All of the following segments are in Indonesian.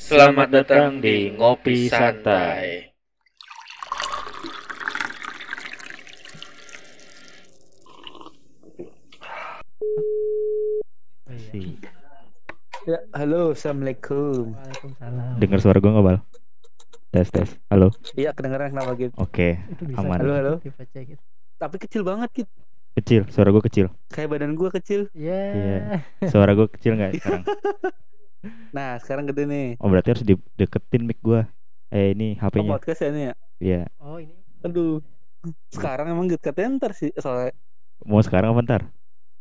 Selamat datang di Ngopi Santai. Si. Ya, halo, assalamualaikum. Waalaikumsalam. Dengar suara gue nggak bal? Tes tes. Halo. Iya, kedengeran kenapa gitu? Oke. Itu bisa Aman. Halo, halo. Gitu. Tapi kecil banget gitu. Kecil. Suara gue kecil. Kayak badan gua kecil. Iya. Iya. Suara gue kecil nggak sekarang? Nah, sekarang gede nih. Oh berarti harus dideketin mic gue. Eh ini Oh, HP-nya. podcast ya ini ya. Iya. Oh ini Aduh. Sekarang emang katanya ntar sih soalnya Mau sekarang apa ntar? Lu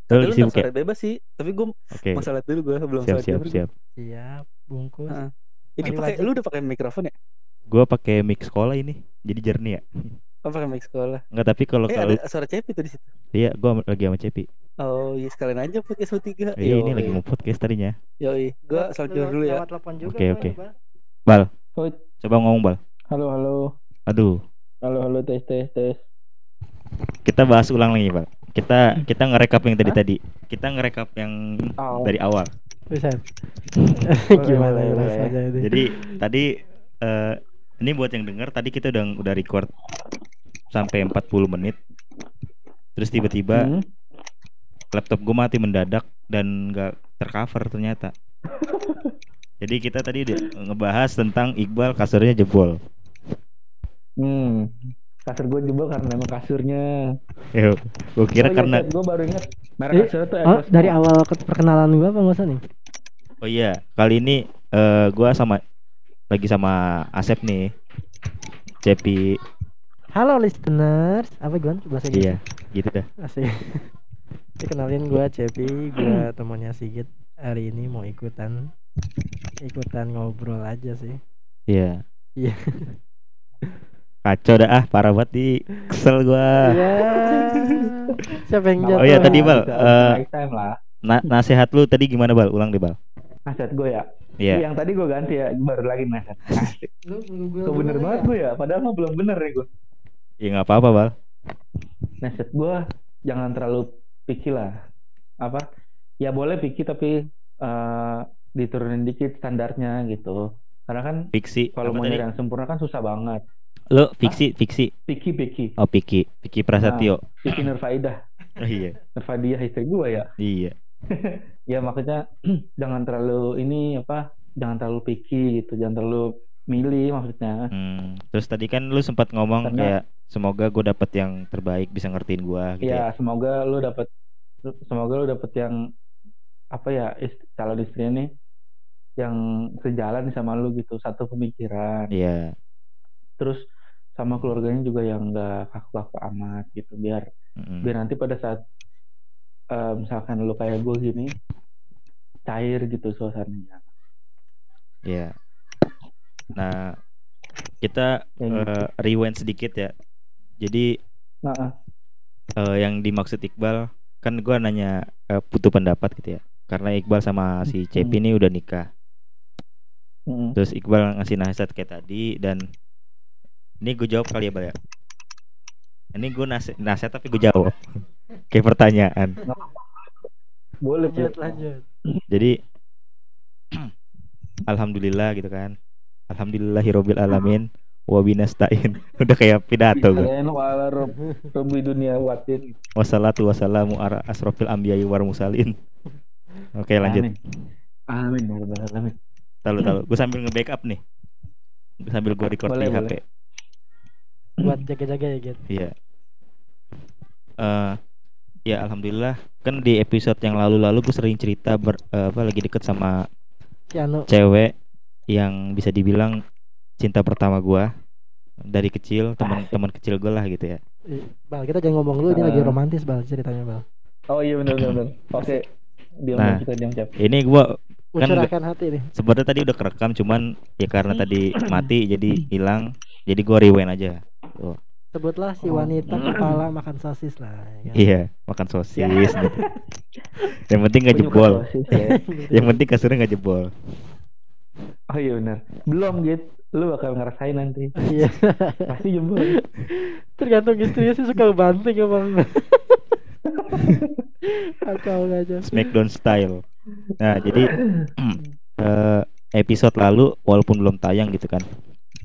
Tapi lagi lu sibuk ntar ya? sore bebas sih. Tapi gua Oke. mau salat dulu gua belum Siap siap dulu. siap. siap bungkus. Heeh. Ini pakai lu udah pakai mikrofon ya? Gue pakai mic sekolah ini. Jadi jernih ya. Oh, pakai mic sekolah. Enggak tapi kalau Eh, kalau ada suara Cepi tuh di situ. iya gue lagi sama Cepi. Oh, iya sekalian aja podcast lu tiga. Iya ini lagi mau podcast tadinya. Yoi, gua Lewat- dulu ya. Oke, oke. Bang. Coba ngomong bal. Halo, halo. Aduh. Halo, halo, tes, tes, tes. Kita bahas ulang lagi bal. Kita kita ngerekap yang tadi tadi. Kita ngerekap yang dari awal. Boleh, Gimana ya itu? Jadi tadi eh ini buat yang denger tadi kita udah udah record sampai 40 menit. Terus tiba-tiba Hmm? laptop gue mati mendadak dan nggak tercover ternyata. Jadi kita tadi ngebahas tentang Iqbal kasurnya jebol. Hmm. Kasur gue jebol karena emang kasurnya. Yo, gue kira karena gue baru ingat merek Eh, kasur tuh Oh, dari awal ke- perkenalan gua apa usah nih? oh iya kali ini eh gua sama lagi sama Asep nih. Cepi, Halo listeners. Apa gua bahasa Inggris? iya, gitu dah. Asik. Dikenalin gua Cepi, gua temannya Sigit. Hari ini mau ikutan ikutan ngobrol aja sih. Iya. Iya. Kacau dah ah, parah banget di kesel gua. Iya. Siapa yang jatuh? Oh iya, tadi, Bal, lah. Na- nasihat lu tadi gimana bal? Ulang deh bal. Nasihat gue ya. Iya. Yang tadi gue ganti ya, baru lagi nasihat. Asik. Lu, lu, gua- Kok bener banget gue ya, padahal mah belum bener nih gue. Ya nggak apa-apa bal. Nasihat gue jangan terlalu picky lah. Apa? Ya boleh picky tapi eh, diturunin dikit standarnya gitu. Karena kan Fiksi. kalau mau nyari yang sempurna kan susah banget. Lu fiksi, fiksi. Picky, picky. Oh Piki, Piki Prasetyo. Picky Nurfaidah. Oh, iya, Nurfadiah istri gue ya. iya. ya maksudnya jangan terlalu ini apa jangan terlalu picky gitu jangan terlalu milih maksudnya Hmm. Terus tadi kan lu sempat ngomong Karena- kayak semoga gue dapet yang terbaik bisa ngertiin gua gitu. Ya. ya semoga lu dapat semoga lu dapet yang apa ya ist- calon istri ini yang sejalan sama lu gitu satu pemikiran Iya. terus sama keluarganya juga yang enggak kaku-kaku amat gitu biar Mm-mm. biar nanti pada saat eh, misalkan lu kayak gue gini cair gitu suasananya Iya. Nah, kita eh, rewind sedikit ya. Jadi nah, eh, yang dimaksud Iqbal kan gua nanya eh, butuh pendapat gitu ya. Karena Iqbal sama si Cepi ini udah nikah. mm, Terus Iqbal ngasih nasihat kayak tadi dan ini gue jawab kali ya Bal ya. Ini gue nasihat, nasihat tapi gue jawab kayak pertanyaan. boleh Lanjut, lanjut. Jadi alhamdulillah gitu kan. Alhamdulillahirabbil alamin wa binastain. Udah kayak pidato gue. Dunia watin. Wassalatu wassalamu ala asrofil anbiya'i war musalin. Oke, lanjut. Amin. Amin. ya. Tahu tahu. Gue sambil nge-backup nih. Sambil gue record Boleh, di HP. boleh. Buat jaga-jaga ya, Git. Iya. Eh ya alhamdulillah kan di episode yang lalu-lalu gue sering cerita ber, eh, apa lagi deket sama Anu. cewek yang bisa dibilang cinta pertama gua dari kecil teman-teman kecil gue lah gitu ya Bal, kita jangan ngomong dulu ini lagi Eh. romantis, Bal, ceritanya, Bal. Oh iya benar benar. Oke. Diam Nah. kita diam cap. ini gua Kan hati nih. sebenarnya tadi udah kerekam cuman ya karena tadi mati jadi hilang jadi gua rewind aja Sebutlah si Oh. wanita kepala makan sosis lah. ya kan? iya makan sosis gitu. yang penting nggak Penyuka jebol sosis, ya. yang penting kasurnya nggak jebol Oh iya benar. Belum gitu. Lu bakal ngerasain nanti. Iya. Pasti jebol. Tergantung istrinya sih suka banting emang. Kacau aja. Smackdown style nah jadi eh episode lalu walaupun belum tayang gitu kan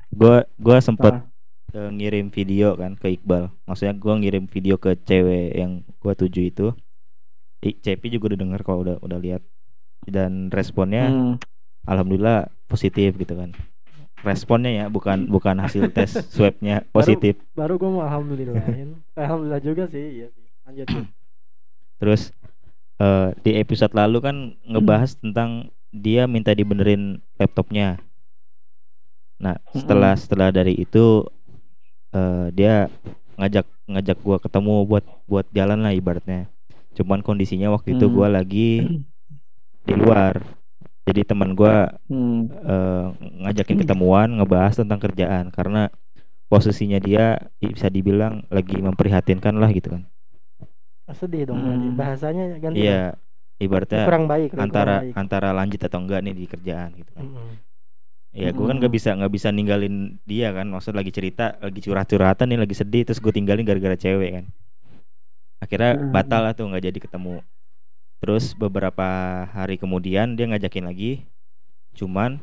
gua gua sempet Ah. eh, ngirim video kan ke Iqbal maksudnya gua ngirim video ke cewek yang gua tuju itu I, Cepi juga udah denger kalau udah udah lihat dan responnya Hmm. alhamdulillah positif gitu kan responnya ya bukan bukan hasil tes swabnya positif Baru gue mau alhamdulillahin. alhamdulillah juga sih, iya sih. Lanjut. Terus eh, di episode lalu kan ngebahas tentang dia minta dibenerin laptopnya nah setelah setelah dari itu eh, dia ngajak ngajak gua ketemu buat buat jalan lah ibaratnya cuman kondisinya waktu itu Hmm. gua lagi di luar jadi teman gua Hmm. eh, ngajakin ketemuan ngebahas tentang kerjaan karena posisinya dia bisa dibilang lagi memprihatinkan lah gitu kan Sedih dong. Hmm. Bahasanya ganti. iya ibaratnya Kurang baik. kurang antara baik. antara lanjut atau enggak nih di kerjaan gitu kan Mm-mm. ya gue kan nggak Hmm. bisa nggak bisa ninggalin dia kan maksud lagi cerita lagi curhat-curhatan nih lagi sedih terus gue tinggalin gara-gara cewek kan akhirnya Hmm. batal lah tuh nggak jadi ketemu terus beberapa hari kemudian dia ngajakin lagi cuman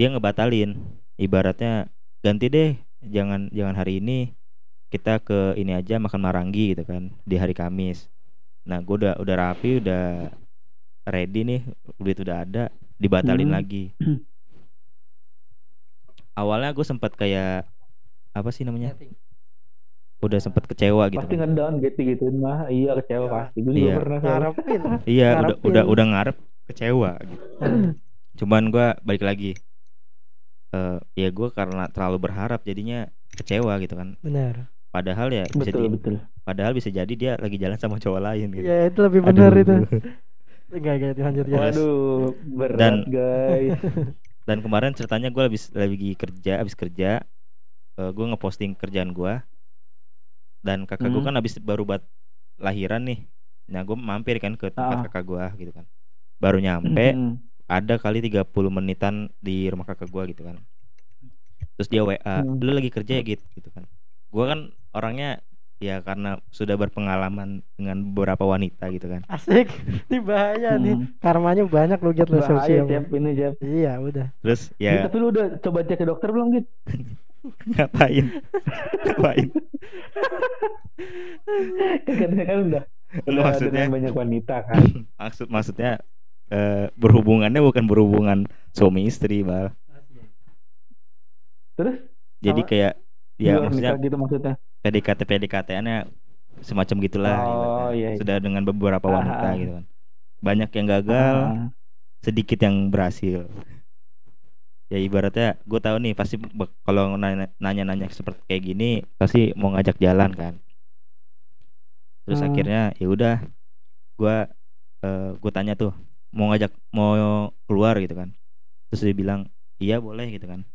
dia ngebatalin. Ibaratnya ganti deh jangan jangan hari ini kita ke ini aja makan marangi gitu kan di hari Kamis. Nah gue udah udah rapi udah ready nih duit udah ada dibatalin Hmm. lagi. Awalnya gue sempat kayak apa sih namanya udah sempet kecewa gitu pasti ngedown gitu gituin mah iya kecewa Iya. pasti gue juga Iya. pernah. Ngarepin. iya udah ngarepin. udah udah ngarep kecewa gitu. cuman gua balik lagi eh ya gue karena terlalu berharap jadinya kecewa gitu kan Benar. padahal ya bisa betul di- betul padahal bisa jadi dia lagi jalan sama cowok lain gitu Ya itu lebih benar Aduh. itu. Enggak enggak lanjut ya. waduh berat Dan- guys dan kemarin ceritanya gue habis lagi kerja habis kerja gue ngeposting kerjaan gua dan kakak gue Hmm. kan habis baru buat lahiran nih nah gue mampir kan ke tempat Ah. kakak gua gitu kan baru nyampe Mm-mm. ada kali 30 menitan di rumah kakak gua gitu kan terus dia WA Hmm. lu lagi kerja ya gitu gitu kan gua kan orangnya ya karena sudah berpengalaman dengan beberapa wanita gitu kan Asik. Ini bahaya nih. Hmm. Karmanya banyak lu gitu lo sosial. Ini Jep Iya, udah. terus ya tapi lu udah coba cek ke dokter belum gitu ngapain? Ngapain? Katanya kan udah. Lu maksudnya banyak wanita kan. Maksud maksudnya eh, berhubungannya bukan berhubungan suami istri bal. Terus? Jadi kayak ya maksudnya gitu maksudnya? PDKT PDKT-annya semacam gitulah Oh, iya, iya. sudah dengan beberapa wanita Ah, ah. gitu kan. Banyak yang gagal Ah, sedikit yang berhasil ya ibaratnya gue tahu nih pasti kalau nanya- nanya-nanya seperti kayak gini pasti mau ngajak jalan kan. Terus Hmm. akhirnya ya udah gue gue tanya tuh mau ngajak mau keluar gitu kan. Terus dia bilang iya boleh gitu kan.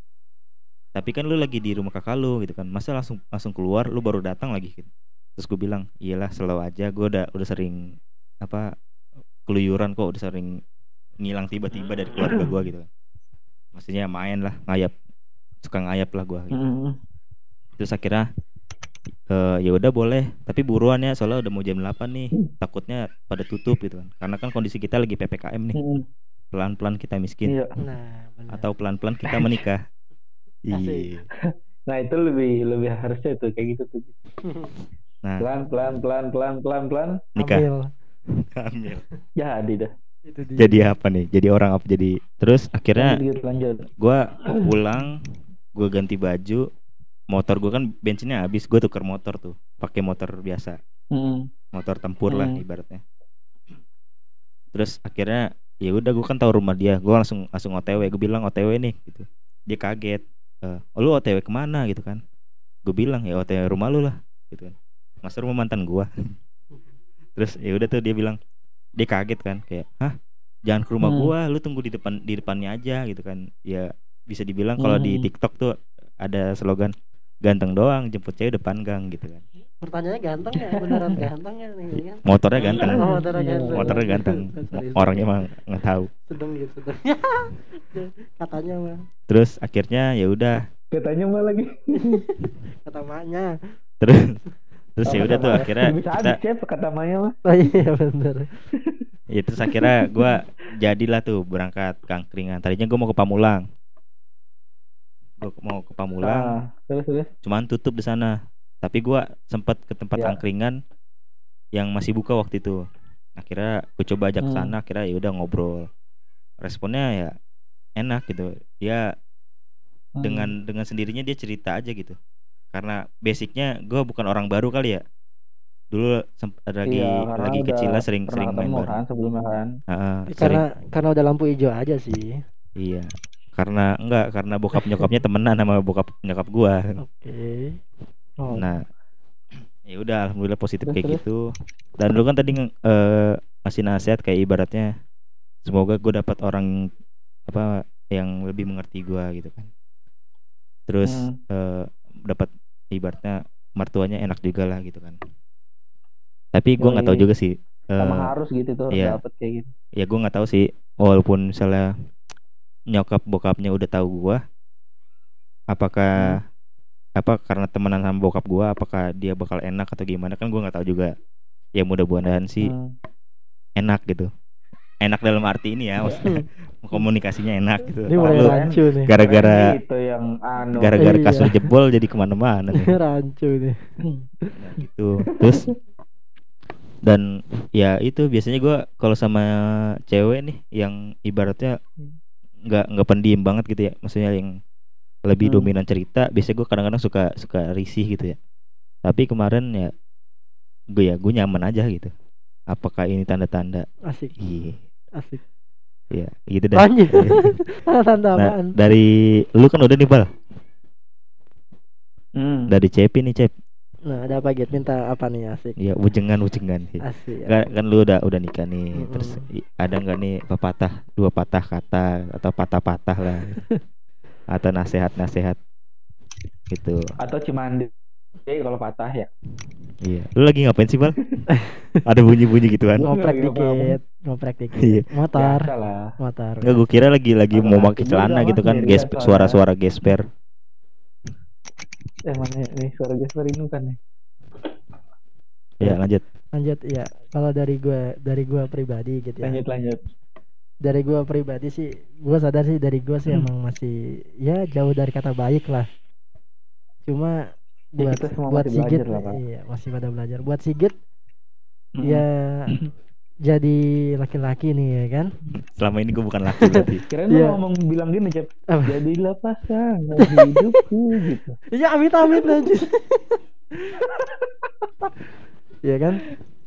Tapi kan lu lagi di rumah kakak lu gitu kan. Masa langsung langsung keluar? Lu baru datang lagi gitu. Terus gue bilang iyalah selalu aja. Gue udah udah sering apa keluyuran kok udah sering ngilang tiba-tiba dari keluarga gue gitu kan maksudnya main lah ngayap. Suka ngayap lah gue gitu. mm, terus akhirnya eh ya udah boleh. Tapi buruan ya soalnya udah mau jam 8 nih. Takutnya pada tutup gitu kan. Karena kan kondisi kita lagi ppkm nih. Mm, pelan-pelan kita miskin. Iya. Nah, benar. atau pelan-pelan kita menikah. Iya. Nah itu lebih lebih harusnya tuh kayak gitu tuh. Nah. Pelan pelan pelan pelan pelan pelan nikah. Ambil. hamil jadi dah. Jadi apa nih? Jadi orang apa? Jadi terus akhirnya gua pulang gua ganti baju. Motor gua kan bensinnya habis gua tuker motor tuh. Pakai motor biasa. Mm, motor tempur lah Hmm. ibaratnya. Terus akhirnya ya udah gua kan tahu rumah dia. Gua langsung langsung otw gue bilang otw nih gitu. Dia kaget. Eh, oh, lu otw ke mana? gitu kan. Gue bilang ya otw rumah lu lah gitu kan. Masa rumah mantan gua? Terus ya udah tuh dia bilang dia kaget kan kayak hah jangan ke rumah Hmm. gua lu tunggu di depan di depannya aja gitu kan ya bisa dibilang kalau di Hmm. TikTok tuh ada slogan ganteng doang jemput cewek depan gang gitu kan Pertanyaannya ganteng ya? Beneran ganteng ya nih kan? motornya ganteng Oh, motornya ganteng. motornya ganteng orangnya mah nggak tahu sedang gitu sedang. Katanya mah, terus akhirnya ya udah katanya mah lagi kata maknya. terus terus Oh, ya udah tuh akhirnya bisa kita habis Cep, kata Maya mah. Oh iya bener. Ya terus akhirnya gue jadilah tuh berangkat ke angkringan tadinya gue mau ke Pamulang. Gue mau ke Pamulang. Ah, terus terus? Cuman tutup di sana. Tapi gua sempat ke tempat Ya. angkringan yang masih buka waktu itu. Akhirnya gue coba ajak ke Hmm. sana akhirnya ya udah ngobrol. Responnya ya enak gitu. Dia Hmm. dengan dengan sendirinya dia cerita aja gitu karena basicnya gua bukan orang baru kali ya dulu semp- lagi Iya, karena lagi kecil lah sering sering main bareng kan sebelumnya kan Heeh, sering karena karena udah lampu hijau aja sih iya karena enggak karena bokap nyokapnya temenan sama bokap nyokap gua oke oh. Nah, ya udah alhamdulillah positif Terus, kayak terus. gitu. Dan lu kan tadi eh ngasih nasihat kayak ibaratnya semoga gue dapat orang apa yang lebih mengerti gua gitu kan. Terus Hmm. eh dapat ibaratnya mertuanya enak juga lah gitu kan. Tapi gua nggak tahu juga sih. emang harus gitu tuh iya. dapet kayak gitu ya gue nggak tahu sih walaupun misalnya nyokap bokapnya udah tahu gua apakah apa karena temenan sama bokap gua apakah dia bakal enak atau gimana kan gua nggak tahu juga ya mudah-mudahan sih Hmm. enak gitu enak dalam arti ini ya maksudnya komunikasinya enak gitu. Ini mulai Lu rancu nih. gara-gara gitu yang anu. gara-gara Iya. kasur jebol jadi ke mana-mana nih. Rancu nih. Nah, gitu. Terus dan ya itu biasanya gua kalau sama cewek nih yang ibaratnya nggak nggak pendiam banget gitu ya. Maksudnya yang lebih Hmm. dominan cerita biasanya gue kadang-kadang suka suka risih gitu ya. Tapi kemarin ya gue ya gue nyaman aja gitu apakah ini tanda-tanda? Asik. Iya. Asik. Iya gitu dah lanjut. Tanda nah apaan? dari lu kan udah nih bal. Hmm. dari Cepi nih Cep. Nah ada apa gitu minta apa nih? Asik. Ya wujengan wujengan. Sih asik kan, kan lu udah udah nikah nih. Mm-mm. terus ada nggak nih pepatah dua patah kata atau patah-patah lah. Atau nasihat-nasihat gitu. Atau cuman eh, kalau patah ya. Iya. Lu lagi ngapain sih bal ada bunyi-bunyi gituan? Ngoprek dikit ngoprek Iya. dikit motor biasa lah. Motor. Enggak gue kira lagi lagi Agak mau pakai celana gitu kan dari gespe- biasanya. suara-suara gesper. Eh mana nih suara Jasper ini kan nih ya lanjut. Lanjut ya kalau dari gua dari gua pribadi gitu ya. Lanjut lanjut. Dari gua pribadi sih gua sadar sih dari gua sih Hmm. emang masih ya jauh dari kata baik lah. Cuma Ya, buat kita semua buat masih Sigit. belajar lah, Pak. iya masih pada belajar. Buat Sigit Hmm. ya jadi laki-laki nih ya kan? Selama ini gue bukan laki berarti. Kirain Iya. lu ngomong bilang gini Cep. Jadilah pasangan hidupku gitu. Iya amit amit anjir Iya kan?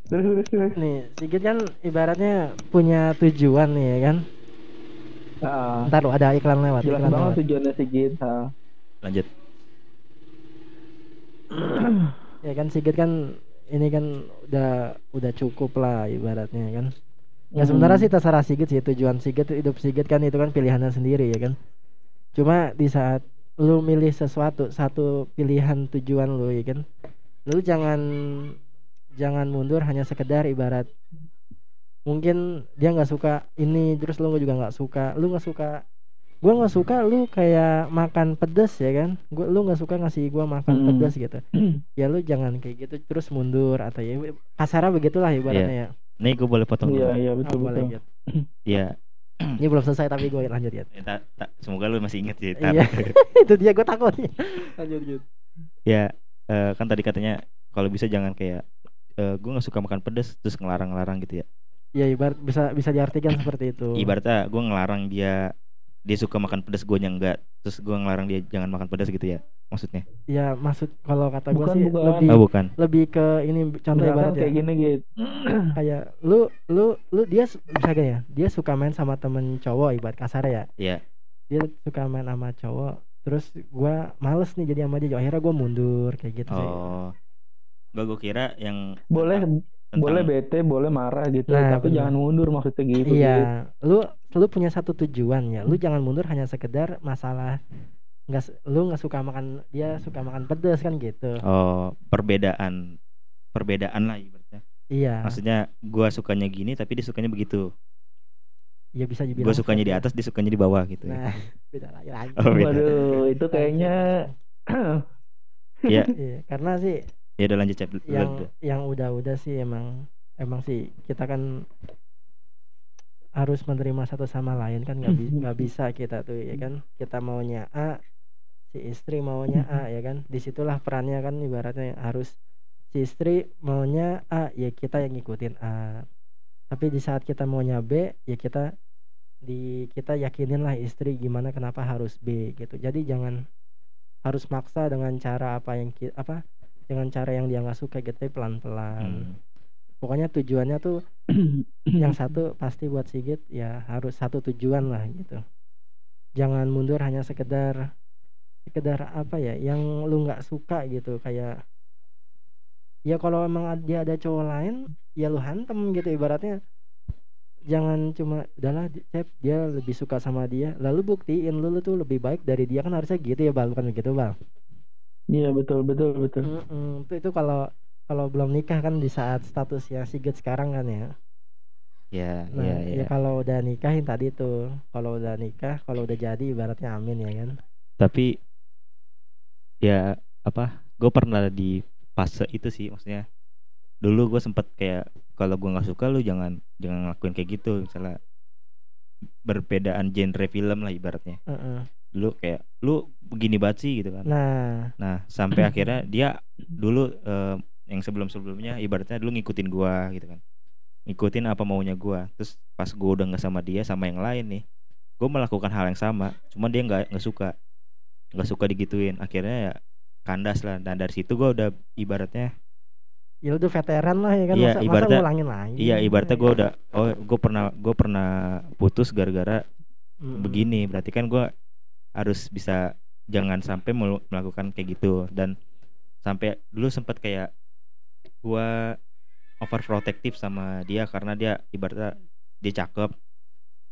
Terus terus terus. Nih Sigit kan ibaratnya punya tujuan nih ya kan? Ah, ntar lu ada iklan lewat jelas iklan banget lewat. tujuannya Sigit ah. lanjut ya kan Sigit kan ini kan udah udah cukup lah ibaratnya kan? Ya Hmm. sebenarnya sih terserah Sigit sih tujuan Sigit hidup Sigit kan itu kan pilihannya sendiri ya kan? Cuma di saat lu milih sesuatu satu pilihan tujuan lu ya kan? Lu jangan jangan mundur hanya sekedar ibarat mungkin dia nggak suka ini terus lu juga nggak suka. Lu nggak suka gua nggak suka lu kayak makan pedes ya kan? Gua lu nggak suka ngasih gua makan Mm-mm. pedes gitu. Ya lu jangan kayak gitu terus mundur atau ya kasarnya begitulah ibaratnya ya. Nih gue boleh potong iya dulu. iya Oh, betul boleh betul. gitu. ya ini belum selesai tapi gue lanjut ya. Eh, tak- tak- semoga lu masih inget tar. Iya. itu dia gue takut. Lanjut lanjut. Ya eh, kan tadi katanya kalau bisa jangan kayak gue nggak suka makan pedas terus ngelarang-larang gitu ya. Ya ibarat bisa bisa diartikan seperti itu. Ibaratnya gue ngelarang dia dia suka makan pedas gue yang enggak. Terus gue ngelarang dia jangan makan pedas gitu ya maksudnya? Ya maksud kalau kata gue sih bukan. lebih oh bukan. lebih ke ini contoh ibarat ya. kayak gini gitu kayak lu lu lu dia su- misalnya ya dia suka main sama temen cowok ibarat kasar ya. Iya. dia suka main sama cowok terus gua males nih jadi sama dia akhirnya gua mundur kayak gitu sih. Oh. Gak gue kira yang boleh tentang- boleh bete boleh marah gitu Nah, tapi benar. jangan mundur maksudnya gitu Gitu. iya lu lu punya satu tujuan ya lu jangan mundur hanya sekedar masalah nggak lu nggak suka makan dia suka makan pedas kan gitu oh perbedaan perbedaan lah ibaratnya iya maksudnya gue sukanya gini tapi dia sukanya begitu ya bisa dibilang gue sukanya di atas dia sukanya di bawah gitu itu. ya. nah beda lagi Oh, beda. waduh itu kayaknya Iya. Iya, karena sih ya udah lanjut cep. Yang yang udah-udah sih emang emang sih kita kan harus menerima satu sama lain kan nggak bi- nggak bisa kita tuh ya kan? Kita maunya A si istri maunya A ya kan? Di situlah perannya kan ibaratnya harus si istri maunya A ya kita yang ngikutin A. Tapi di saat kita maunya B ya kita di kita yakinin lah istri gimana kenapa harus B gitu. Jadi jangan harus maksa dengan cara apa yang ki- apa dengan cara yang dia nggak suka gitu tapi pelan-pelan. Hmm. pokoknya tujuannya tuh yang satu pasti buat Sigit ya harus satu tujuan lah gitu. Jangan mundur hanya sekedar sekedar apa ya yang lu nggak suka gitu kayak ya kalau emang dia ada cowok lain ya lu hantem gitu ibaratnya. Jangan cuma udahlah Cep dia lebih suka sama dia. Lalu buktiin lu, lu tuh lebih baik dari dia. Kan harusnya gitu ya bang bukan begitu bang Iya betul betul betul. Mm-mm. itu itu kalau kalau belum nikah kan di saat statusnya Sigit sekarang kan ya ya Nah, ya ya ya kalau udah nikahin tadi tuh, kalau udah nikah, kalau udah jadi ibaratnya amin ya kan. tapi ya apa gue pernah di fase itu sih maksudnya dulu gue sempet kayak kalau gue nggak suka lu jangan jangan ngelakuin kayak gitu misalnya berbedaan genre film lah ibaratnya Heeh. Dulu kayak lu begini banget sih gitu kan. Nah, nah sampai akhirnya dia dulu eh, yang sebelum sebelumnya ibaratnya dulu ngikutin gua gitu kan. Ngikutin apa maunya gua. Terus pas gua udah nggak sama dia sama yang lain nih gua melakukan hal yang sama cuman dia nggak nggak suka. Nggak suka digituin. Akhirnya ya kandas lah. Dan dari situ gua udah ibaratnya ya udah veteran lah ya kan. Iya, masa, ibaratnya- masa ngulangin lagi. iya ibaratnya gua udah oh gua pernah gua pernah putus gara-gara Mm-mm. begini. Berarti kan gua harus bisa jangan sampai melakukan kayak gitu. Dan sampai dulu sempat kayak gua overprotective sama dia karena dia ibaratnya dia cakep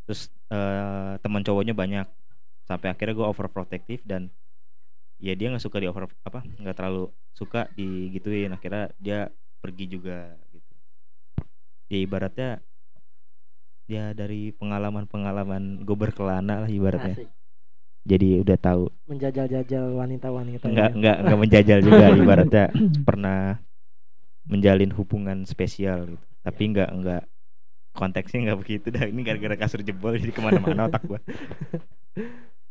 terus eh, teman cowoknya banyak. Sampai akhirnya gua overprotective dan ya dia nggak suka di over apa nggak terlalu suka digituin. Akhirnya dia pergi juga gitu. Ya ibaratnya ya dari pengalaman-pengalaman gue berkelana lah ibaratnya. Asik. Jadi udah tahu Menjajal-jajal wanita-wanita. nggak ya. nggak nggak menjajal juga ibaratnya pernah menjalin hubungan spesial gitu tapi nggak nggak konteksnya nggak begitu dah ini gara-gara kasur jebol jadi ke mana-mana otak gua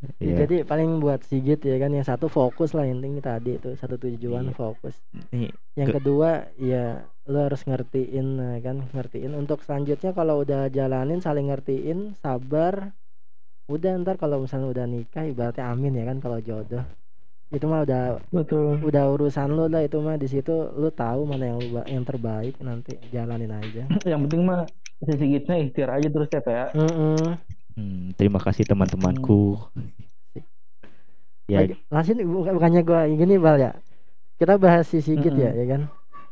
Ya, Iya. Jadi paling buat Sigit ya kan yang satu fokus lah intinya tadi itu satu tujuan Iya. fokus. nih Yang Ke- kedua ya lo harus ngertiin nah, kan ngertiin untuk selanjutnya kalau udah jalanin saling ngertiin sabar udah ntar kalau misalnya udah nikah ibaratnya amin ya kan kalau jodoh itu mah udah Betul. udah urusan lo lah itu mah di situ lo tahu mana yang lu yang terbaik nanti jalanin aja Yang penting mah si Sigitnya ikhtiar aja terus ya ya. Mm-mm. hmm, terima kasih teman-temanku ya Lagi- langsung bukan- bukannya gua gini bal ya kita bahas si Sigit ya Mm-mm. ya kan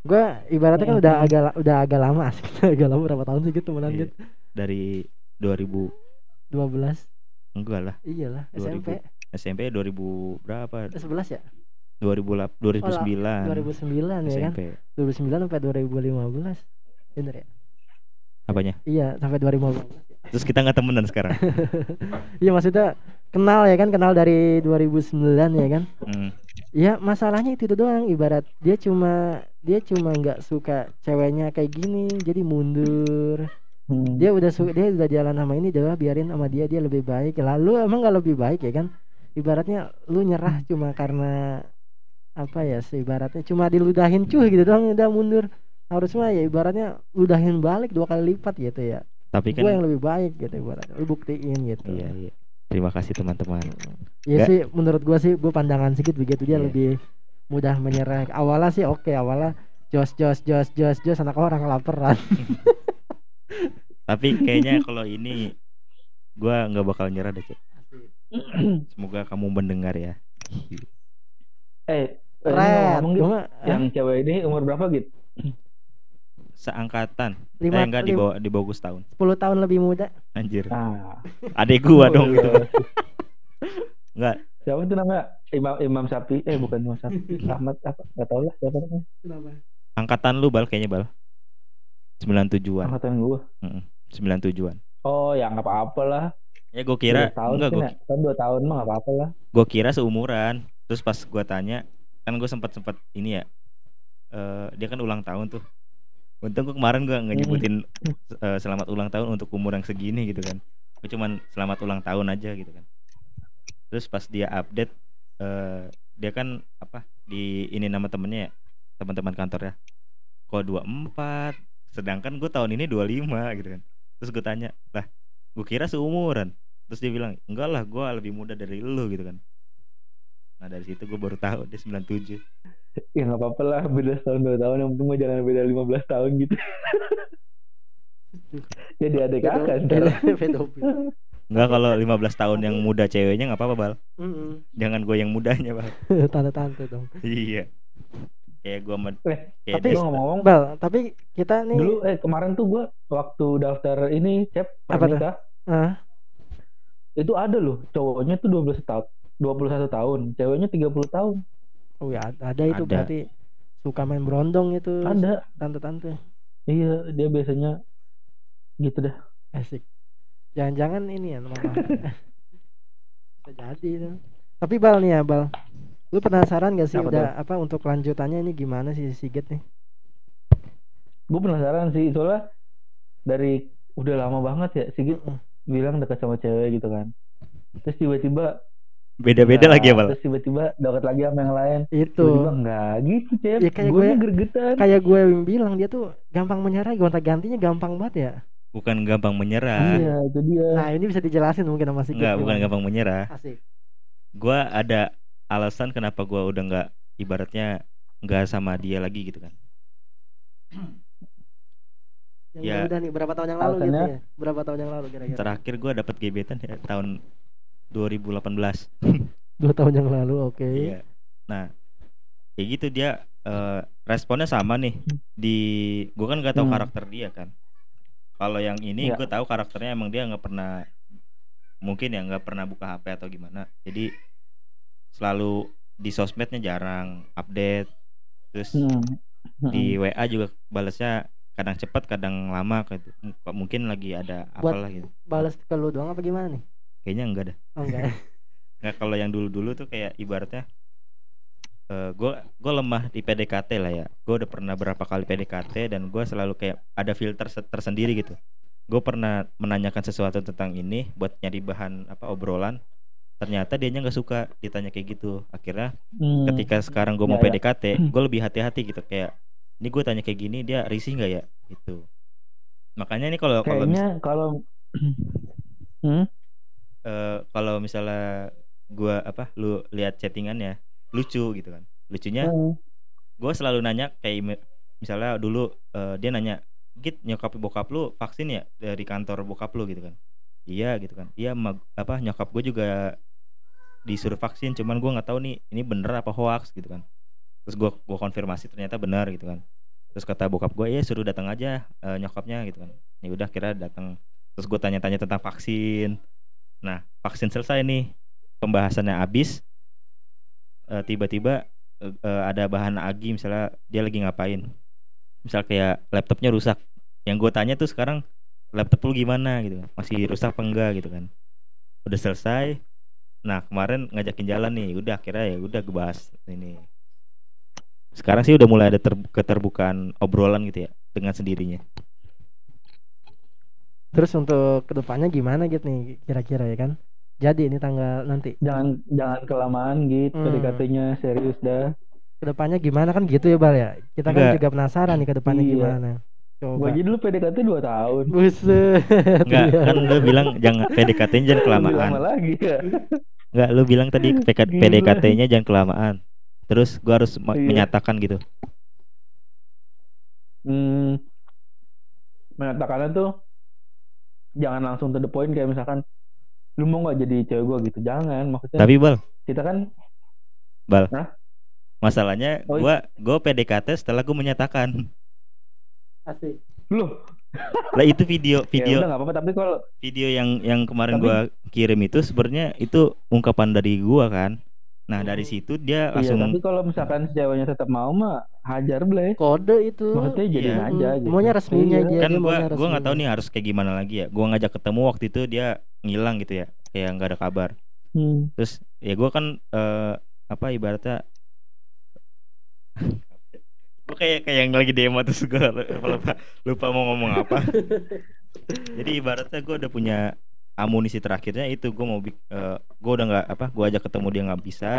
gua ibaratnya kan udah Mm-mm. agak la- udah agak lama asik agak lama berapa tahun sih gitu temenan gitu dari 2000 12 enggak lah. Iyalah 2000. SMP SMP 2000 berapa? Eh, 11 ya 2008 2009 2009 ya kan? SMP 2009 sampai 2015 bener ya? Apanya? Iya sampai 2015 terus kita nggak temenan sekarang? Iya maksudnya kenal ya kan? Kenal dari 2009 ya kan? Hmm. Ya masalahnya itu doang. Ibarat dia cuma dia cuma nggak suka ceweknya kayak gini jadi mundur Hmm. dia udah su dia udah jalan sama ini udah biarin sama dia dia lebih baik. Lalu emang nggak lebih baik ya kan? Ibaratnya lu nyerah cuma karena apa ya sih ibaratnya cuma diludahin cuy gitu doang udah mundur. Harus mah ya ibaratnya ludahin balik dua kali lipat gitu ya. Tapi gue kan yang lebih baik gitu ibaratnya lu buktiin gitu. Iya iya. Terima kasih teman-teman. Ya Nggak- sih menurut gua sih gua pandangan sedikit begitu. Dia Iya. lebih mudah menyerah. Awalnya sih oke awalnya jos jos jos jos jos anak orang kelaparan tapi kayaknya kalau ini gua nggak bakal nyerah deh cek semoga kamu mendengar ya eh, eh, Red ngomong gitu. gua mah, ah, Yang cewek ini umur berapa gitu? seangkatan lima, eh enggak di bawah di bawah gua setahun 10 tahun lebih muda anjir Nah, adek gua oh, dong iya. gitu enggak Siapa tuh namanya? Imam Imam Sapi. Eh bukan Imam Sapi. Ahmad apa? Gak tau lah siapa namanya. angkatan lu bal kayaknya bal 97-an Angkatan gua. 97-an Oh ya nggak apa-apa lah. ya gua kira Dua tahun enggak gua, kan dua tahun mah nggak apa-apa lah. gua kira seumuran. Terus pas gua tanya kan gua sempat sempat ini ya eh, dia kan ulang tahun tuh. Untung gue kemarin gue nggak nyebutin eh, selamat ulang tahun untuk umur yang segini gitu kan. Gue cuman selamat ulang tahun aja gitu kan. Terus pas dia update eh, dia kan apa di ini nama temennya ya teman-teman kantornya. Kok 24 sedangkan gue tahun ini 25 gitu kan. Terus gue tanya lah gue kira seumuran? Terus dia bilang enggak lah gue lebih muda dari lu gitu kan. Nah dari situ gue baru tahu dia 97 ya nggak apa-apa lah beda setahun dua tahun yang penting mah jangan beda 15 tahun gitu. Jadi ada kakak enggak kalau 15 tahun yang muda ceweknya nggak apa-apa bal. Mm-mm. jangan gue yang mudanya bal. Tante-tante dong. Iya kayak gue med Eh, kayak tapi- gue ngomong Bal tapi kita nih dulu eh kemarin tuh gue waktu daftar ini cep Apa tuh? Ah. itu ada loh cowoknya tuh 12 tahun 21 tahun ceweknya 30 tahun. Oh ya ada itu Ada. berarti suka main berondong itu ada. tante-tante. Iya dia biasanya gitu dah asik. Jangan-jangan ini ya mama bisa jadi itu. Tapi bal nih ya bal lu penasaran gak sih Apa udah apa untuk lanjutannya ini gimana sih si Sigit nih? Gue penasaran sih soalnya dari udah lama banget ya Sigit Mm-mm. bilang dekat sama cewek gitu kan. Terus tiba-tiba beda-beda enggak, lagi ya terus tiba-tiba dekat lagi sama yang lain. Itu. Tiba-tiba enggak gitu cep. Ya, kayak gue gue- gergetan. kayak gue bilang dia tuh gampang menyerah gonta gantinya gampang banget ya? Bukan gampang menyerah. Iya itu dia. Nah ini bisa dijelasin mungkin sama Sigit enggak bukan gampang menyerah. Asik. Gue ada alasan kenapa gue udah nggak ibaratnya nggak sama dia lagi gitu kan. Yang Ya. udah nih berapa tahun yang lalu gitu Alasannya? ya berapa tahun yang lalu kira-kira? Terakhir gue dapat gebetan ya tahun 2018 dua tahun yang lalu oke. Iya. Nah kayak gitu dia eh, responnya sama nih. Di gue kan nggak tahu Hmm. karakter dia kan. Kalau yang ini Iya. gue tahu karakternya emang dia nggak pernah mungkin ya nggak pernah buka HP atau gimana. Jadi selalu di sosmednya jarang update. Terus Hmm. Hmm. di WA juga balasnya kadang cepat kadang lama gitu. Kok mungkin lagi ada Buat- apalah gitu. balas ke lu doang apa gimana nih? Kayaknya enggak dah. Oh enggak. Nggak kalau yang dulu dulu tuh kayak ibaratnya gue gue lemah di PDKT lah ya. Gue udah pernah berapa kali PDKT dan gue selalu kayak ada filter se- tersendiri gitu. Gue pernah menanyakan sesuatu tentang ini buat nyari bahan apa obrolan ternyata dianya nggak suka ditanya kayak gitu akhirnya Hmm. ketika sekarang gue mau Ya, ya. PDKT gue lebih hati-hati gitu kayak ini gue tanya kayak gini dia risih nggak ya gitu makanya ini kalau kalau mis- kayaknya kalau hmm? eh, kalau misalnya gue apa lu lihat chattingannya lucu gitu kan lucunya Hmm. gue selalu nanya kayak misalnya dulu eh, dia nanya git nyokap bokap lu vaksin ya dari kantor bokap lu gitu kan iya gitu kan. Iya apa nyokap gue juga disuruh vaksin cuman gue nggak tahu nih ini bener apa hoax gitu kan. Terus gue gua konfirmasi ternyata benar gitu kan. Terus kata bokap gue ya suruh datang aja eh, nyokapnya gitu kan. Ya udah kira datang. Terus gue tanya-tanya tentang vaksin. Nah vaksin selesai nih pembahasannya habis eh, tiba-tiba eh, ada bahan agi misalnya dia lagi ngapain. Misal kayak laptopnya rusak. Yang gue tanya tuh sekarang laptop lu gimana gitu masih rusak apa enggak gitu kan? Udah selesai. Nah kemarin ngajakin jalan nih. Udah akhirnya ya udah gue bahas ini. Sekarang sih udah mulai ada ter- keterbukaan obrolan gitu ya dengan sendirinya. Terus untuk ke depannya gimana gitu nih kira-kira ya kan? Jadi ini tanggal nanti. Jangan jangan kelamaan gitu Hmm. PDKT-nya serius dah. Ke depannya gimana kan gitu ya bal ya? Kita kan Enggak. juga penasaran nih ke depannya Iya. gimana gue coba aja dulu PDKT 2 tahun. Buset. Enggak Iya. kan lu bilang jangan PDKT-nya jangan kelamaan. lama lagi ya. Enggak lu bilang tadi. PDKT-nya jangan kelamaan. Terus gua harus Iya. menyatakan gitu. Hmm, menyatakannya tuh jangan langsung to the point kayak misalkan lu mau nggak jadi cewek gue gitu. Jangan maksudnya tapi bal. kita kan masalahnya Oh, gua gua PDKT setelah gua menyatakan asik lu lah itu video ya video udah nggak apa-apa tapi kalau video yang yang kemarin Tapi- gua kirim itu sebenarnya itu ungkapan dari gua kan nah dari situ dia iya langsung tapi kalau misalkan si ceweknya tetap mau mah hajar bleh kode itu maksudnya jadiin Iya. aja Hmm, gitu. maunya resminya Iya. dia kan dia gua maunya gua nggak tahu resminya. nih harus kayak gimana lagi ya gua ngajak ketemu waktu itu dia ngilang gitu ya kayak nggak ada kabar Hmm. terus ya gua kan eh, apa ibaratnya gue kayak kayak yang lagi demo terus gue lupa, lupa, mau ngomong apa. Jadi ibaratnya gue udah punya amunisi terakhirnya itu gue mau bik- eh, gue udah nggak apa gue ajak ketemu dia nggak bisa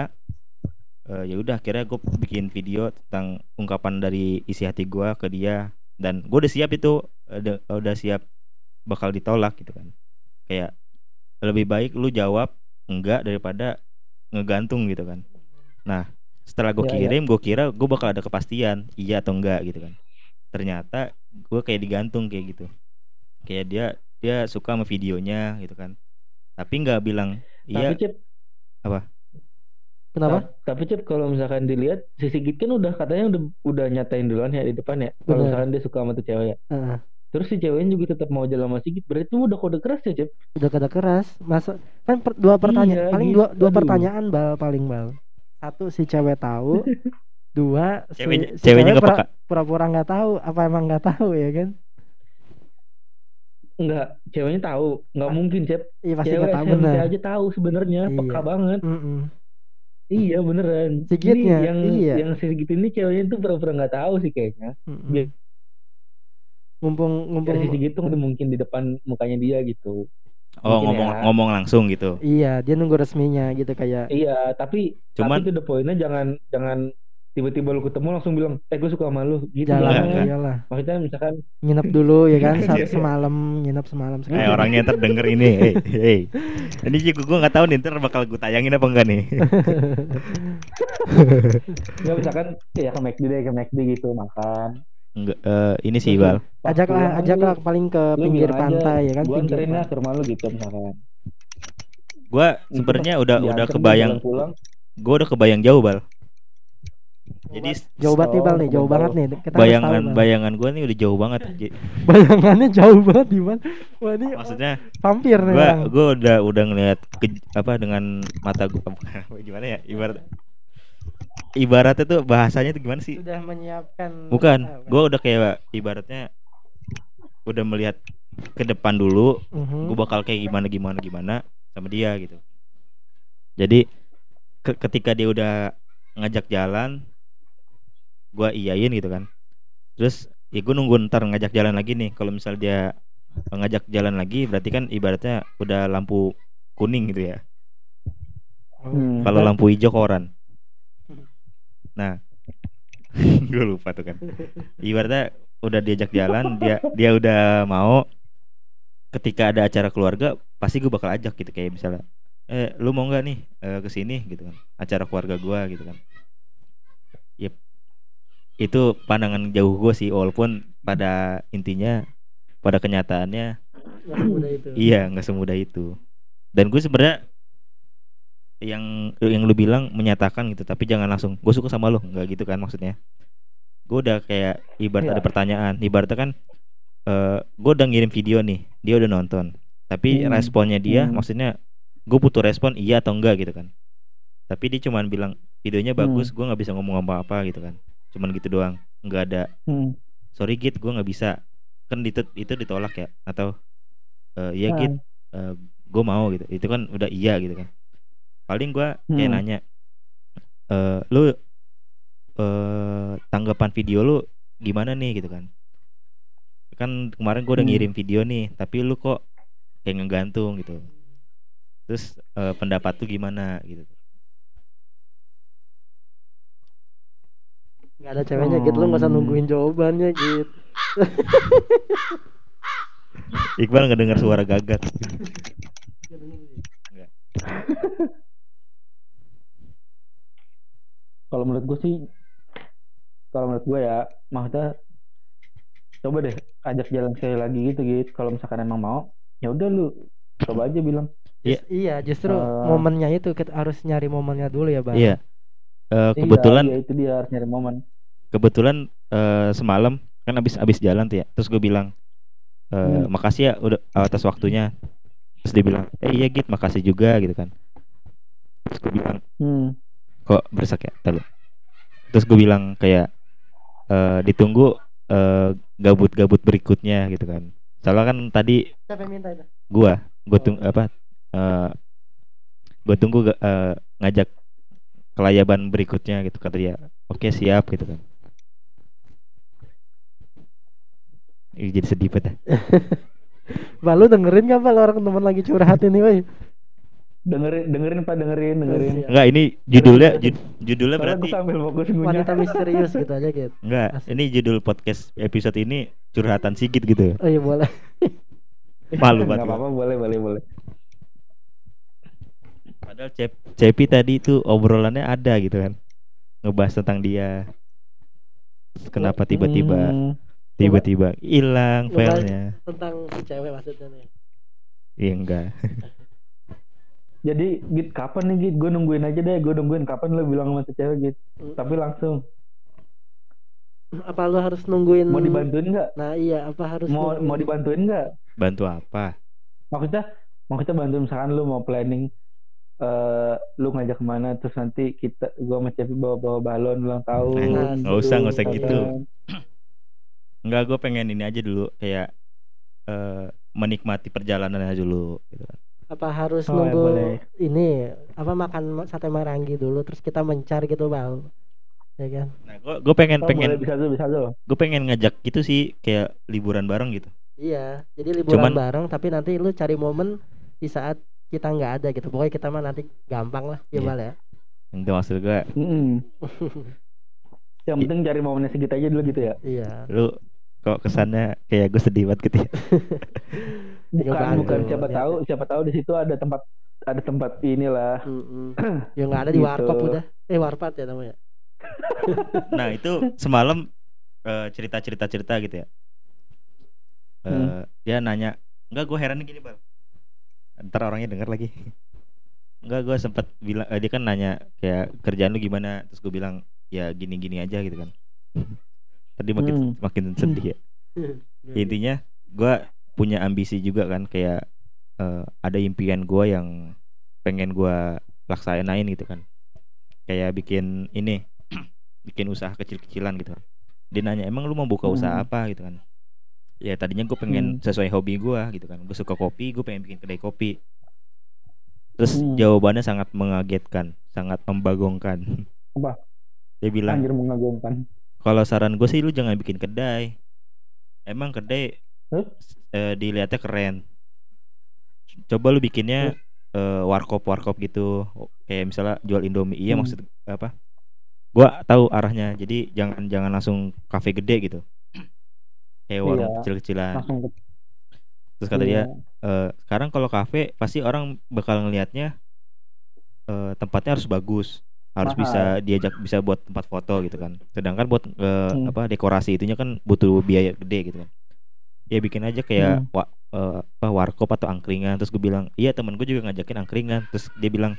Eh, ya udah akhirnya gue bikin video tentang ungkapan dari isi hati gue ke dia. Dan gue udah siap itu udah, udah siap bakal ditolak gitu kan. Kayak lebih baik lu jawab enggak daripada ngegantung gitu kan. Nah setelah gue Ya, ya. kirim gue kira gue bakal ada kepastian iya atau enggak gitu kan ternyata gue kayak digantung kayak gitu kayak dia dia suka sama videonya gitu kan tapi nggak bilang iya Tapi Cip, Kenapa? ta- tapi Cip kalau misalkan dilihat si Sigit kan udah katanya udah udah nyatain duluan ya di depan ya. Kalau misalkan dia suka sama tuh cewek ya. Heeh. Terus si ceweknya juga tetap mau jalan sama Sigit. Berarti itu udah kode keras ya, Cip. udah kata keras masa kan per- dua pertanyaan Iya, paling gitu. dua dua Aduh. pertanyaan bal paling bal satu si cewek tahu dua si, ceweknya si ceweknya cewek nggak pura- peka pura-pura nggak tahu apa emang nggak tahu ya kan Enggak, ceweknya tahu. Enggak mungkin, Cip. iya pasti Cewek nggak tahu SMP benar aja tahu sebenarnya, Iya. peka banget. Mm-mm. Iya, beneran. Sigitnya, Ini yang iya. yang si Sigit ini ceweknya tuh pura-pura nggak tahu sih kayaknya. Mm-mm. Biar- mumpung mumpung Sigit tuh mungkin di depan mukanya dia gitu. Oh Mungkin ngomong ya. ngomong langsung gitu iya dia nunggu resminya gitu kayak Iya, tapi Cuman- tapi tuh the pointnya jangan jangan tiba-tiba lu ketemu langsung bilang, eh gue suka sama lu gitu. jalan Enggak, jangan. iyalah Maksudnya misalkan nginep dulu ya kan Iya. satu semalam nginep semalam Eh sekali orangnya ntar denger ini, hey, hey. Ini juga gue nggak tahu nih ntar bakal gue tayangin apa enggak nih. nggak misalkan ya ke McD deh ke McD gitu makan. Enggak, eh, ini sih Bal. ajaklah ajaklah lu- paling ke lu pinggir bilang aja, pantai ya kan Gua pinggir anterin ya pantai. ke rumah lu gitu misalkan. Gue Itu sebenarnya udah diantar udah kebayang, pulang gue udah kebayang jauh Bal. Jadi jauh banget nih bal Oh, nih jauh banget nih. Kita harus tahu, bayangan bayangan gue nih udah jauh banget. Bayangannya jauh banget di mana? Wah ini Maksudnya vampir nih gue orang gue udah udah ngeliat ke, apa dengan mata gue gimana ya ibarat ibaratnya tuh bahasanya tuh gimana sih? sudah menyiapkan Bukan, Ah, gue udah kayak ibaratnya udah melihat ke depan dulu Mhm. gue bakal kayak gimana gimana gimana sama dia gitu jadi ke- ketika dia udah ngajak jalan gue iyain gitu kan terus ya gue nunggu ntar ngajak jalan lagi nih kalau misal dia ngajak jalan lagi berarti kan ibaratnya udah lampu kuning gitu ya Hmm. kalau lampu hijau koran nah gue lupa tuh kan. Ibaratnya udah diajak jalan dia dia udah mau ketika ada acara keluarga pasti gue bakal ajak gitu kayak misalnya eh lu mau nggak nih eh, ke sini? gitu kan. Acara keluarga gua gitu kan. Yep. itu pandangan jauh gue sih walaupun pada intinya pada kenyataannya semudah itu. Iya, nggak semudah itu. Dan gue sebenarnya yang yang lu bilang menyatakan gitu, tapi jangan langsung gue suka sama lu, nggak gitu kan maksudnya. Gue udah kayak ibarat Iya. ada pertanyaan, ibaratnya kan eh gue udah ngirim video nih, dia udah nonton, tapi Hmm. responnya dia, Hmm. maksudnya gue butuh respon iya atau enggak gitu kan. Tapi dia cuman bilang videonya Hmm. bagus, gue nggak bisa ngomong apa-apa gitu kan, cuman gitu doang, nggak ada Hmm. sorry git gue nggak bisa kan itu itu ditolak ya atau eh iya Nah. git gue mau gitu itu kan udah iya gitu kan paling gua kayak Hmm. nanya eh lu eh tanggapan video lu gimana nih? Gitu kan. Kan kemarin gua udah Hmm. ngirim video nih tapi lu kok kayak ngegantung gitu. Terus eh, pendapat tuh gimana? Gitu. Nggak ada ceweknya gitu lu nggak usah Hmm. nungguin jawabannya gitu Iqbal nggak dengar suara gagak Kalau menurut gue sih, kalau menurut gue ya, maksudnya coba deh ajak jalan sekali lagi gitu gitu. Kalau misalkan emang mau, ya udah lu coba aja bilang. Iya. Just- iya justru Eh. momennya itu kita harus nyari momennya dulu ya bang iya Eh, kebetulan Iya, iya, itu dia harus nyari momen. kebetulan eh, semalam kan abis abis jalan tuh ya terus gue bilang eh, Hmm. makasih ya udah atas waktunya terus dia bilang eh iya git makasih juga gitu kan terus gue bilang Hmm. Kok bersak ya? Ntar lu. terus gue bilang kayak eh, ditunggu eh, gabut-gabut berikutnya gitu kan. Soalnya kan tadi siapa yang minta itu? gua gue tunggu apa eh gue tunggu eh, ngajak kelayaban berikutnya gitu kata dia. Oke siap gitu kan. Ih, jadi sedih banget. lu dengerin gak Bal orang teman lagi curhat ini woi? Dengerin dengerin pak dengerin dengerin. Enggak, ini judulnya jud- judulnya berarti sambil fokus Wanita misterius gitu aja gitu. enggak. Asik. Ini judul podcast episode ini curhatan Sigit gitu. Oh iya boleh. Malu nggak banget. apa-apa boleh boleh boleh Padahal Cep Cepi tadi itu obrolannya ada gitu kan. Ngebahas tentang dia. Kenapa tiba-tiba Hmm, tiba-tiba hilang Coba- filenya? Tentang si cewek maksudnya nih. Iya enggak. jadi git kapan nih git gue nungguin aja deh gue nungguin kapan lo bilang sama tuh cewek git Mm. tapi langsung Apa lu harus nungguin mau dibantuin nggak Nah iya apa harus mau nungguin? mau dibantuin nggak Bantu apa? maksudnya maksudnya bantuin misalkan lu mau planning eh lu ngajak ke mana terus nanti kita gua sama Cepi bawa bawa balon ulang tahun Nah, nggak usah, nggak usah gitu. Enggak, gue pengen ini aja dulu kayak eh menikmati perjalanan aja dulu gitu. Apa harus Oh, ya, nunggu boleh. ini apa makan sate marangi dulu terus kita mencar gitu bal ya kan Nah, gue gue pengen Oh, pengen boleh, bisa tuh bisa tuh gue pengen ngajak gitu sih kayak liburan bareng gitu. iya jadi liburan Cuman- bareng tapi nanti lu cari momen di saat kita nggak ada gitu pokoknya kita mah nanti gampang lah ya Iya. bal ya Itu maksud gue Mm-mm. yang penting cari momennya segitu aja dulu gitu ya iya lu kok kesannya kayak gue sedih banget gitu ya. bukan bukan siapa ya. tahu siapa tahu di situ ada tempat ada tempat inilah Mm-mm. yang nggak ada di Gitu. warkop udah eh warpat ya namanya Nah itu semalam eh, cerita-cerita cerita gitu ya. Eh, Hmm. Dia nanya, enggak gue heran gini bang. Ntar orangnya denger lagi. Enggak gue sempet bilang, eh, dia kan nanya kayak kerjaan lu gimana, terus gue bilang ya gini-gini aja gitu kan. Tadi makin Hmm. makin sedih ya. Intinya gue punya ambisi juga kan kayak eh, ada impian gue yang pengen gue laksanain gitu kan. Kayak bikin ini, bikin usaha kecil-kecilan gitu. Dia nanya emang lu mau buka usaha Hmm. apa gitu kan? Ya tadinya gue pengen Hmm. sesuai hobi gue gitu kan. Gue suka kopi, gue pengen bikin kedai kopi. Terus Hmm. jawabannya sangat mengagetkan, sangat membagongkan. Apa? Dia bilang anjir mengagumkan kalau saran gue sih lu jangan bikin kedai. Emang kedai Huh? eh, dilihatnya keren. Coba lu bikinnya eh, warkop warkop gitu. Kayak misalnya jual Indomie. Iya Hmm. maksud apa? Gua tahu arahnya. Jadi jangan jangan langsung kafe gede gitu. Kayak warung Iya. kecil-kecilan. Terus kata dia, Iya. eh, sekarang kalau kafe pasti orang bakal ngelihatnya eh, tempatnya harus bagus, harus Mahal. bisa diajak bisa buat tempat foto gitu kan. Sedangkan buat eh, Hmm. apa dekorasi itunya kan butuh biaya gede gitu kan. Ya bikin aja kayak Hmm. wa, eh, apa warkop atau angkringan. Terus gue bilang, iya temen gue juga ngajakin angkringan. Terus dia bilang,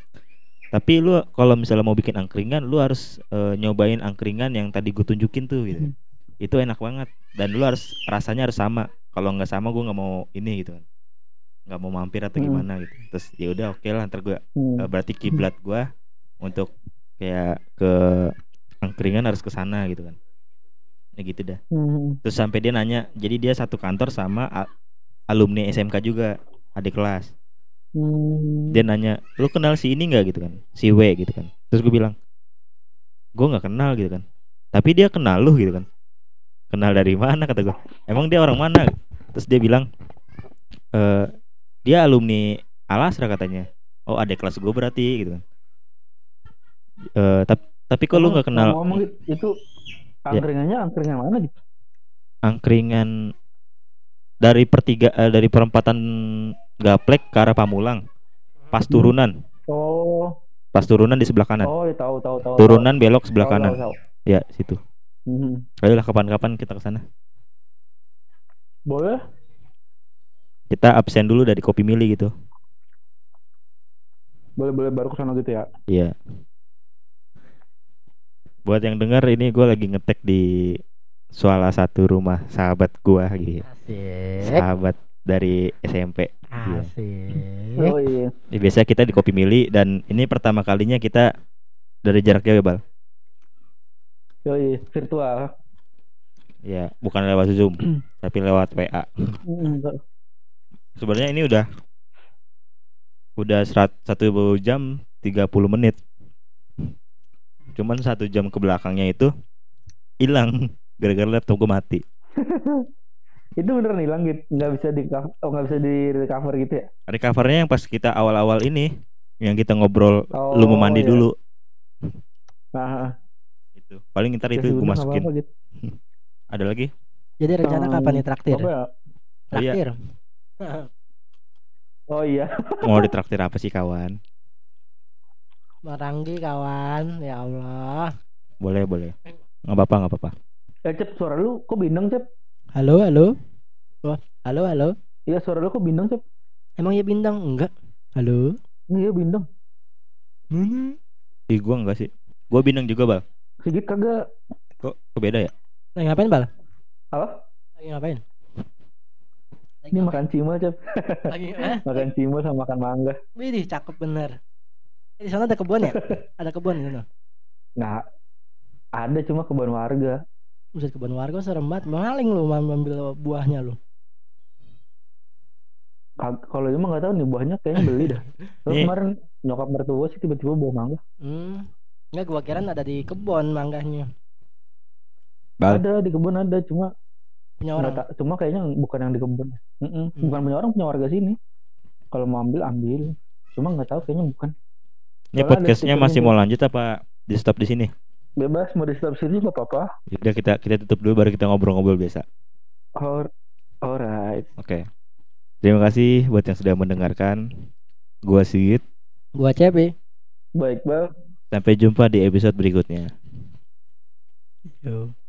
tapi lu kalau misalnya mau bikin angkringan, lu harus eh, nyobain angkringan yang tadi gue tunjukin tuh gitu. Hmm. Itu enak banget dan lu harus rasanya harus sama. Kalau nggak sama gue nggak mau ini gitu kan nggak mau mampir atau Hmm. gimana gitu terus ya udah oke lah ntar gue Hmm. Eh, berarti kiblat gua untuk kayak ke angkringan harus ke sana gitu kan. Ya gitu dah. Hmm. terus sampai dia nanya jadi dia satu kantor sama alumni SMK juga adik kelas. Hmm. dia nanya lu kenal si ini nggak? Gitu kan. Si W gitu kan. Terus gue bilang gue nggak kenal gitu kan. Tapi dia kenal lu gitu kan. Kenal dari mana? kata gue emang dia orang mana? Terus dia bilang eh dia alumni Alasra katanya. Oh adik kelas gue berarti gitu kan eh tapi tapi kok lu nggak kenal? ngomong itu angkringannya angkringan mana gitu angkringan dari pertiga eh, dari perempatan Gaplek ke arah Pamulang pas Hmm. turunan. Oh. Pas turunan di sebelah kanan. Oh iya, tahu tahu tahu turunan belok sebelah tahu, kanan. tahu, tahu. ya situ. Hmm. ayolah kapan-kapan kita ke sana. Boleh? Kita absen dulu dari kopi mili gitu. Boleh boleh baru ke sana gitu ya? Iya buat yang dengar ini gue lagi ngetek di salah satu rumah sahabat gua gitu. Asik. Sahabat dari SMP Iya. asik. Oh iya. Ya, biasanya kita di kopi mili dan ini pertama kalinya kita dari jarak jauh ya bal. Oh iya virtual. Ya bukan lewat zoom tapi lewat WA Hmm. sebenarnya ini udah udah serat, satu jam 30 menit cuman satu jam ke belakangnya itu hilang gara-gara laptop gue mati Itu beneran hilang gitu, nggak bisa di oh nggak bisa di recover gitu ya? Recovernya yang pas kita awal-awal ini yang kita ngobrol Oh, lu mau mandi iya. dulu Nah, itu. Paling ntar ya itu gue masukin. apa-apa gitu. Ada lagi? Jadi rencana kapan nih traktir? Apa ya? Traktir. Oh iya. Mau ditraktir apa sih kawan? Maranggi kawan, ya Allah. Boleh, boleh. Nggak apa-apa, nggak apa-apa. Eh Cep, suara lu kok bindeng Cep? Halo, halo. Wah, halo, halo. Iya suara lu kok bindeng Cep? Emang ya bintang? Enggak. Halo. Iya bindeng. Ih, gua enggak sih. Gua bintang juga, Bal. Sigit kagak. Kok kebeda ya? Lagi ngapain, Bal? Apa? Lagi ngapain? Lagi Ini ngapain? makan cimol Cep. Lagi eh? Makan cimol sama makan mangga. Widih, cakep bener. Eh, Di sana ada kebun ya? ada kebun di sana. Nggak ada cuma kebun warga. Buset kebun warga serem banget. Maling lu mam- ambil buahnya lu. Kalau itu mah nggak tahu nih buahnya kayaknya beli dah. Terus Nih. kemarin nyokap mertua sih tiba-tiba bawa mangga. Hmm. Enggak gua kira ada di kebun mangganya. Bal. Ada di kebun ada cuma Punya orang. ta- cuma kayaknya bukan yang di kebun. Mm-mm. Hmm. Bukan punya orang punya warga sini. Kalau mau ambil ambil. Cuma nggak tahu kayaknya bukan. Ini podcastnya masih mau lanjut apa di stop di sini? Bebas mau di stop sini nggak apa-apa. Udah kita kita tutup dulu baru kita ngobrol-ngobrol biasa. Or, alright. Oke. Terima kasih buat yang sudah mendengarkan. Gua Sigit. Gua CP. Baik bang. Sampai jumpa di episode berikutnya. Yo.